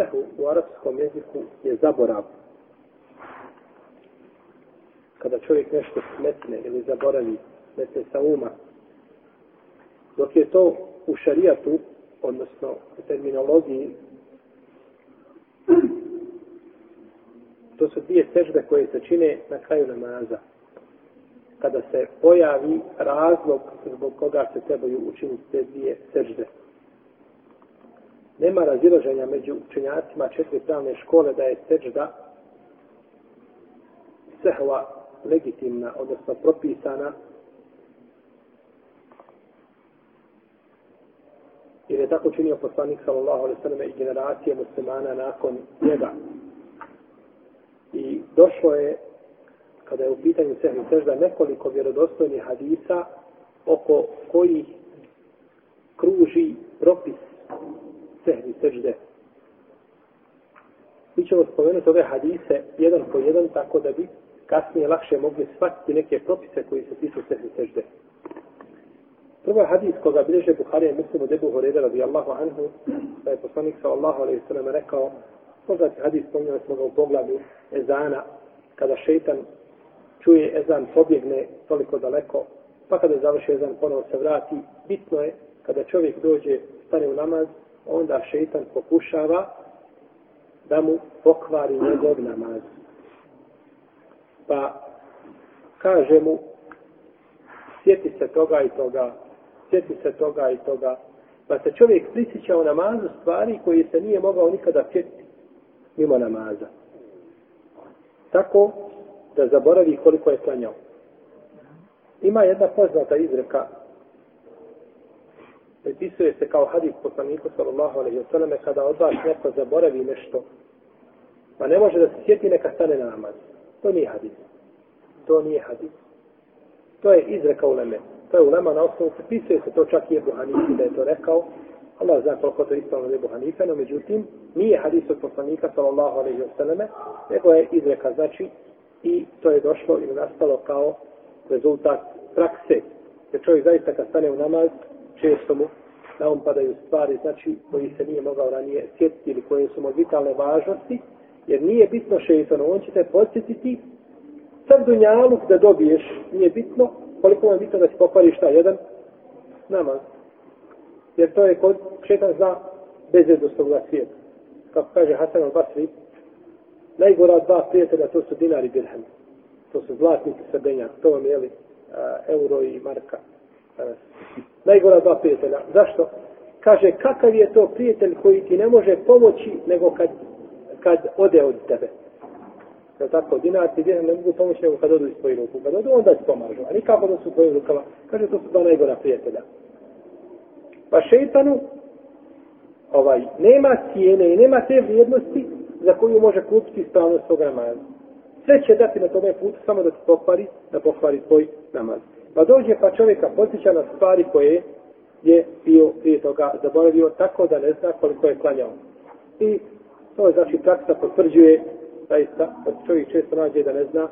Sehu u arapskom jeziku je zaborav. Kada čovjek nešto smetne ili zaboravi, smetne sa uma. Dok je to u šarijatu, odnosno u terminologiji, to su dvije sežbe koje se čine na kraju namaza. Kada se pojavi razlog zbog koga se trebaju učiniti te dvije sežbe nema razilaženja među učenjacima četiri pravne škole da je seđda sehva legitimna, odnosno propisana jer je tako činio poslanik sallallahu alaihi sallam i generacije muslimana nakon njega. I došlo je, kada je u pitanju sehvi sežda, nekoliko vjerodostojnih hadisa oko kojih kruži propis sehvi sežde. Mi ćemo spomenuti ove hadise jedan po jedan tako da bi kasnije lakše mogli shvatiti neke propise koji se tiču sehvi sežde. Prvo je hadis koga bilježe Buharija je muslimu debu Horeda radijallahu anhu, da je poslanik sallallahu alaihi sallam rekao, poznati hadis spominjali smo ga u pogledu Ezana, kada šeitan čuje Ezan, pobjegne toliko daleko, pa kada završi Ezan, ponovo se vrati. Bitno je, kada čovjek dođe, stane u namaz, onda šeitan pokušava da mu pokvari njegov namaz. Pa kaže mu, sjeti se toga i toga, sjeti se toga i toga, pa se čovjek prisjeća o namazu stvari koje se nije mogao nikada sjetiti mimo namaza. Tako da zaboravi koliko je klanjao. Ima jedna poznata izreka pripisuje se kao hadis poslaniku sallallahu alaihi wa sallam kada od vas neko zaboravi nešto pa ne može da se sjeti neka stane na namaz. To nije hadis. To nije hadis. To je izreka u leme. To je u lema na osnovu. Pripisuje se to čak i Ebu Hanifi da je to rekao. Allah zna koliko to ispravno Ebu Hanife, no međutim nije hadis od poslanika sallallahu alaihi wa sallam nego je izreka znači i to je došlo ili nastalo kao rezultat prakse. Jer čovjek zaista kad stane u namaz često mu na on padaju stvari, znači, koji se nije mogao ranije sjetiti ili koje su mu vitalne važnosti, jer nije bitno šeitano, on će te podsjetiti sad dunjaluk da dobiješ, nije bitno koliko vam je bitno da si pokvariš šta, jedan namaz. Jer to je kod šeitan zna bezrednost toga svijeta. Kako kaže Hasan al-Basri, najgora dva prijatelja to su dinari i. To su zlatnici srbenja, to vam je li, euro i marka. Najgora dva prijatelja. Zašto? Kaže, kakav je to prijatelj koji ti ne može pomoći nego kad, kad ode od tebe. Je tako? Dinar ti ne mogu pomoći nego kad odu iz tvojih ruku. Kad odu, onda ti pomažu. A nikako da su u tvojim rukama. Kaže, to su dva najgora prijatelja. Pa šeitanu, ovaj, nema cijene i nema te vrijednosti za koju može kupiti ispravnost svog namaza. Sve će dati na tome putu samo da se pokvari, da pokvari tvoj namaz. Pa dođe pa čovjeka posjeća na stvari koje je bio prije toga zaboravio tako da ne zna koliko je klanjao. I to je znači praksa potvrđuje zaista da čovjek često nađe da ne zna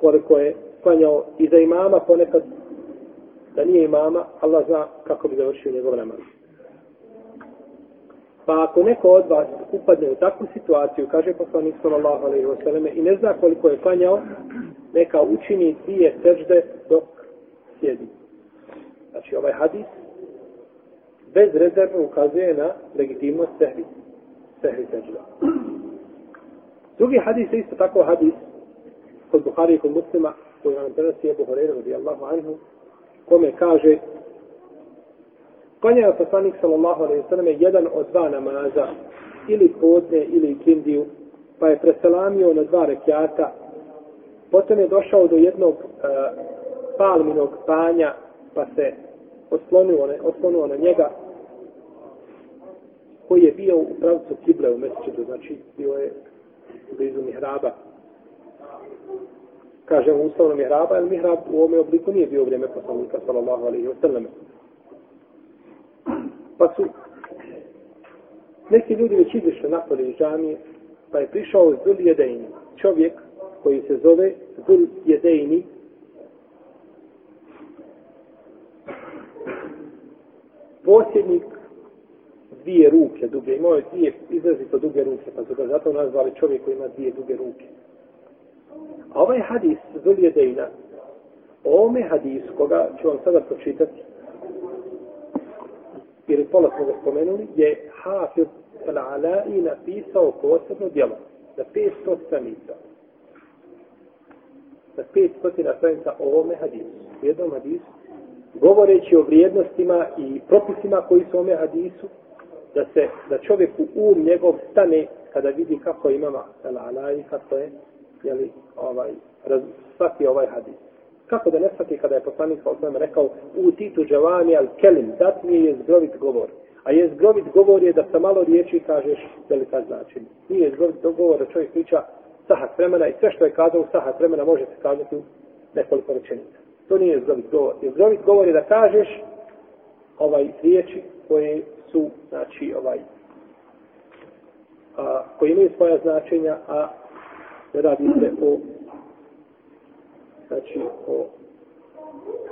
koliko je klanjao i za imama ponekad da nije imama, Allah zna kako bi završio njegov namaz. Pa ako neko od vas upadne u takvu situaciju, kaže poslanik sallallahu alejhi ve selleme i ne zna koliko je klanjao, neka učini dvije sežde dok sjedi. Znači ovaj hadis bez rezervno ukazuje na legitimnost sehvi. Sehvi seđda. Drugi hadis je isto tako hadis kod Buhari i kod muslima koji nam prenosi Ebu Horeira radijallahu anhu kome kaže Klanjao poslanik sallallahu alaihi sallam jedan od dva namaza ili podne ili kindiju pa je preselamio na dva rekiata potom je došao do jednog uh, palminog panja, pa se oslonuo, ne, oslonuo na njega, koji je bio u pravcu kible u mesičetu, znači bio je blizu mihraba. Kaže u ustavno mihraba, ali mihrab u ovome obliku nije bio vrijeme poslanika, sallallahu alaihi wa sallam. Pa su neki ljudi već izišli napolje iz džamije, pa je prišao Zul Jedejni, čovjek koji se zove Zul Jedejni, posjednik dvije ruke duge, imao je dvije izrazito duge ruke, pa su ga zato nazvali čovjek koji ima dvije duge ruke. A ovaj hadis Zulje Dejna, o ovome hadisu, koga ću vam sada pročitati, ili pola smo ga spomenuli, je Hafiz al-Ala'i napisao posebno djelo na 500 stranica. Na 500 stranica o ovome hadisu. U jednom hadisu, govoreći o vrijednostima i propisima koji su u hadisu, da se da čovjeku um njegov stane kada vidi kako imama al-Ala'i, kako je, jeli, ovaj, raz, svaki ovaj hadis. Kako da ne svaki kada je poslanik sa osnovim rekao u titu džavani al kelim, dat mi je zgrovit govor. A je zgrovit govor je da sa malo riječi kažeš velika značenja. Nije zgrovit govor da čovjek priča sahat vremena i sve što je kazao u sahat vremena može se kazati u nekoliko rečenica. To nije zgrovit govor. Je govor je da kažeš ovaj riječi koje su, znači, ovaj, a, koji imaju svoja značenja, a ne radi se o znači o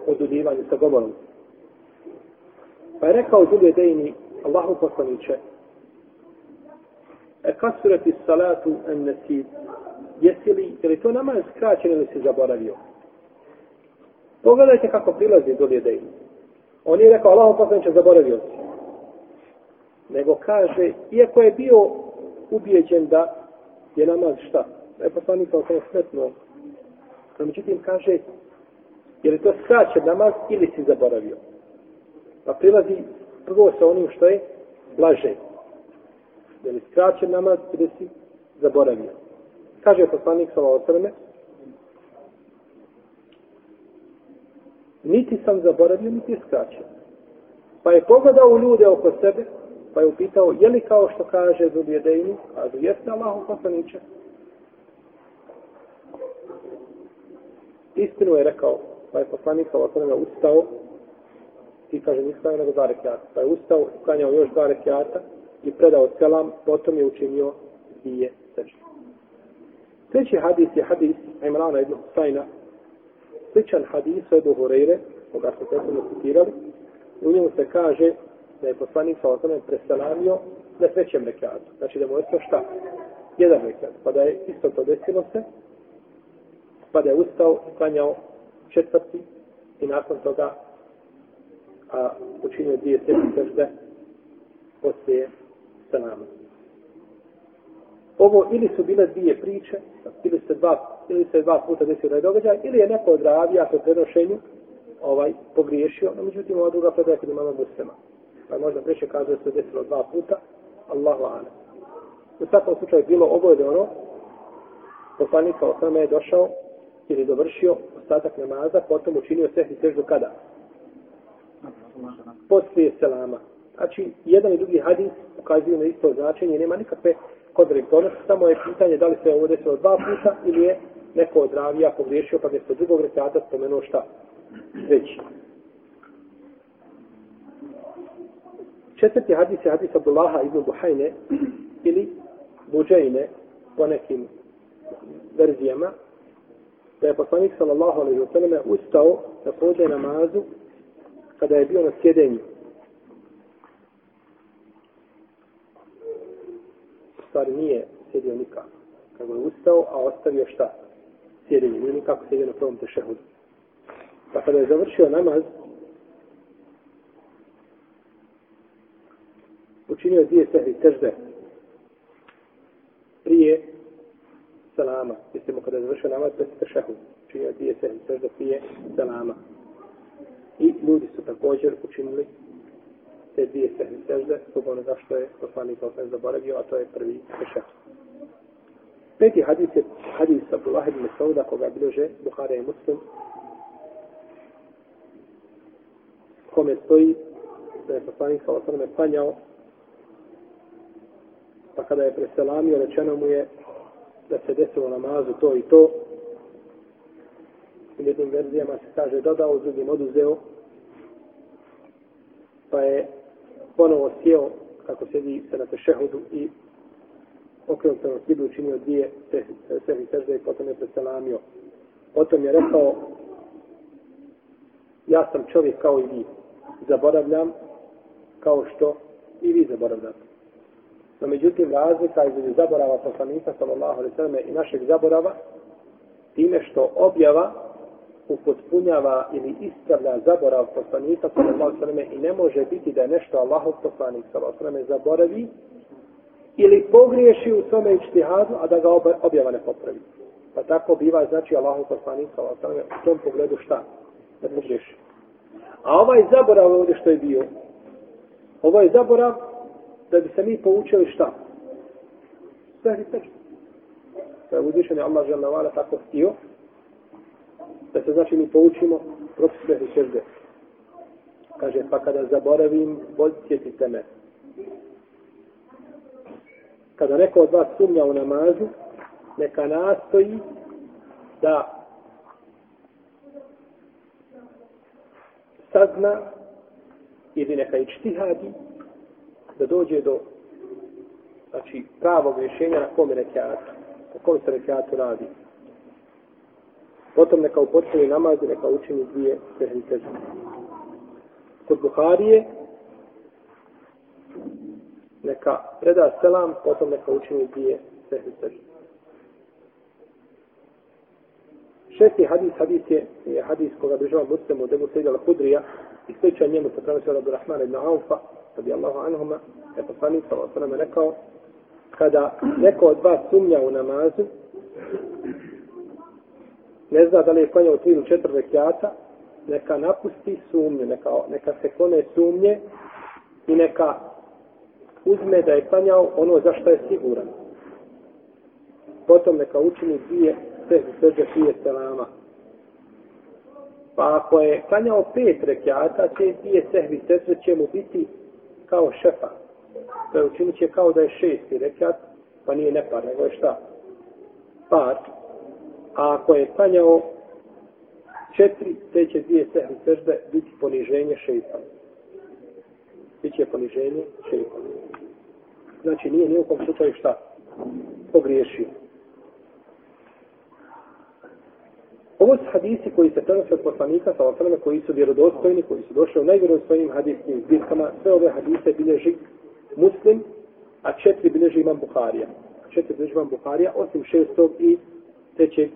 odudivanju sa govorom. Pa je rekao Zulje Dejni, Allahu poslaniće, e kasurati salatu en nesid, jesi li, je li to namaz skraćen ili si zaboravio? Pogledajte kako prilazi do ljudi. On je rekao, Allahu poslaniće, zaboravio si. Nego kaže, iako je bio ubijeđen da je namaz šta? Da je poslanik kao sam smetno No, međutim, kaže, je li to skraćen namaz ili si zaboravio? Pa prilazi prvo sa onim što je blaže. Je li skraćen namaz ili si zaboravio? Kaže poslanik sa osrme, niti sam zaboravio, niti je skraćen. Pa je pogledao u ljude oko sebe, pa je upitao, je li kao što kaže Zubjedejnu, kaže, jeste Allahom poslaniče, istinu je rekao, pa je poslanik sa osrame ustao, i kaže, nisam nego dva rekiata. Pa je ustao, uklanjao još dva rekiata i predao selam, potom je učinio dvije sežde. Treći hadis je hadis Imrana ibn Husayna, sličan hadis od Hureyre, koga smo prethodno citirali, u njemu se kaže da je poslanik sa osrame preselamio na trećem rekatu. Znači da mu je to šta? Jedan rekat. Pa da je isto to desilo se, pa da je ustao, klanjao četvrti i nakon toga a, učinio dvije sedmi sežde poslije sa nama. Ovo ili su bile dvije priče, ili se dva, ili se dva puta desio da je događaj, ili je neko od ravija po prenošenju ovaj, pogriješio, no međutim ova druga predaja kod imama muslima. Pa možda preče kaže da se desilo dva puta, Allahu ane. U svakom slučaju bilo obojde ono, poslanik kao sveme je došao ili dovršio ostatak namaza, potom učinio sehni seždu kada? Poslije selama. Znači, jedan i drugi hadis ukazuju na isto značenje, nema nikakve kontradiktornosti, samo je pitanje da li se ovo desilo dva puta ili je neko od ravija pogriješio pa mjesto drugog rekata spomenuo šta veći. Četvrti hadis je hadis Abdullaha ibn Buhajne ili Buđajne po nekim verzijama, da je poslanik sallallahu alaihi wa sallam ustao da pođe namazu kada je bio na sjedenju. Stvari nije sjedio nikako. Kako je ustao, a ostavio šta? Sjedenje. Nije nikako sjedio na prvom tešehudu. Pa kada je završio namaz, učinio dvije sehri težde prije salama. Mislimo kada je završio namaz, to je tešehud. Činio dvije se težde prije salama. I ljudi su također učinili te dvije se sežde, zbog onoga što je poslanik Osman zaboravio, a to je prvi tešehud. Peti hadis je hadis Abdullah ibn Sauda, koga bilježe Buhara i Muslim, kome stoji da je poslanik sa osrme klanjao, pa kada je preselamio, rečeno mu je da se desilo namazu to i to. U jednim verzijama se kaže dodao, u drugim oduzeo. Pa je ponovo sjeo kako sedi se na tešehudu i okrenut prema kibli učinio dvije sehvi eh, sežde i potom je preselamio. Potom je rekao ja sam čovjek kao i vi. Zaboravljam kao što I vi zaboravljate. No međutim, razlika između zaborava poslanika sallallahu alaihi sallam i našeg zaborava time što objava upotpunjava ili ispravlja zaborav poslanika sallallahu alaihi sallam i ne može biti da nešto Allahov poslanik sallallahu alaihi sallam zaboravi ili pogriješi u svome ičtihadu, a da ga objava ne popravi. Pa tako biva, znači, Allahu poslanik sallallahu sallam u tom pogledu šta? Da pogriješi. A ovaj zaborav ovdje što je bio, ovo je zaborav da bi se mi poučili šta? Sehli sežde. To je uzvišen je Allah žele tako htio da se znači mi poučimo propisne i sežde. Kaže, pa kada zaboravim, podsjetite me. Kada neko od vas sumnja u namazu, neka nastoji da sazna ili neka ičtihadi da dođe do znači, pravog rješenja na kome rekiatu, na kom se rekiatu radi. Potom neka upočeli namaz i neka učini dvije tehnice. Kod Buharije neka preda selam, potom neka učini dvije tehnice. Šesti hadis, hadis je, je hadis koga bližava muslim od Ebu Sejda Al-Hudrija i sličan njemu se prenosi od Abdurrahmana ibn Aufa, radi Allahu anhuma, je poslanik sa osvrame rekao, kada neko od vas sumnja u namazu, ne zna da li je klanjao tri ili četiri rekiata, neka napusti sumnju, neka, neka se klone sumnje i neka uzme da je klanjao ono za što je siguran. Potom neka učini dvije sežde, sežde prije selama. Pa ako je klanjao pet rekiata, te dvije sehvi sežde će mu biti kao šefa. To je učinit će kao da je šesti rekiat, pa nije nepar, nego je šta? Par. A ako je klanjao četiri, te će dvije sehvi sežde biti poniženje šeitana. Biće poniženje šeitana. Znači nije ni u kom slučaju šta? Pogriješio. Ovo su hadisi koji se prenose od poslanika sa osrame koji su vjerodostojni, koji su došli u najvjerodostojnim hadisnim zbirkama. Sve ove hadise bilježi muslim, a četiri bilježi imam Buharija. Četiri bilježi imam Buharija, osim šestog i trećeg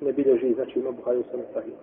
ne bilježi, znači ima Buhari u svome sahiju.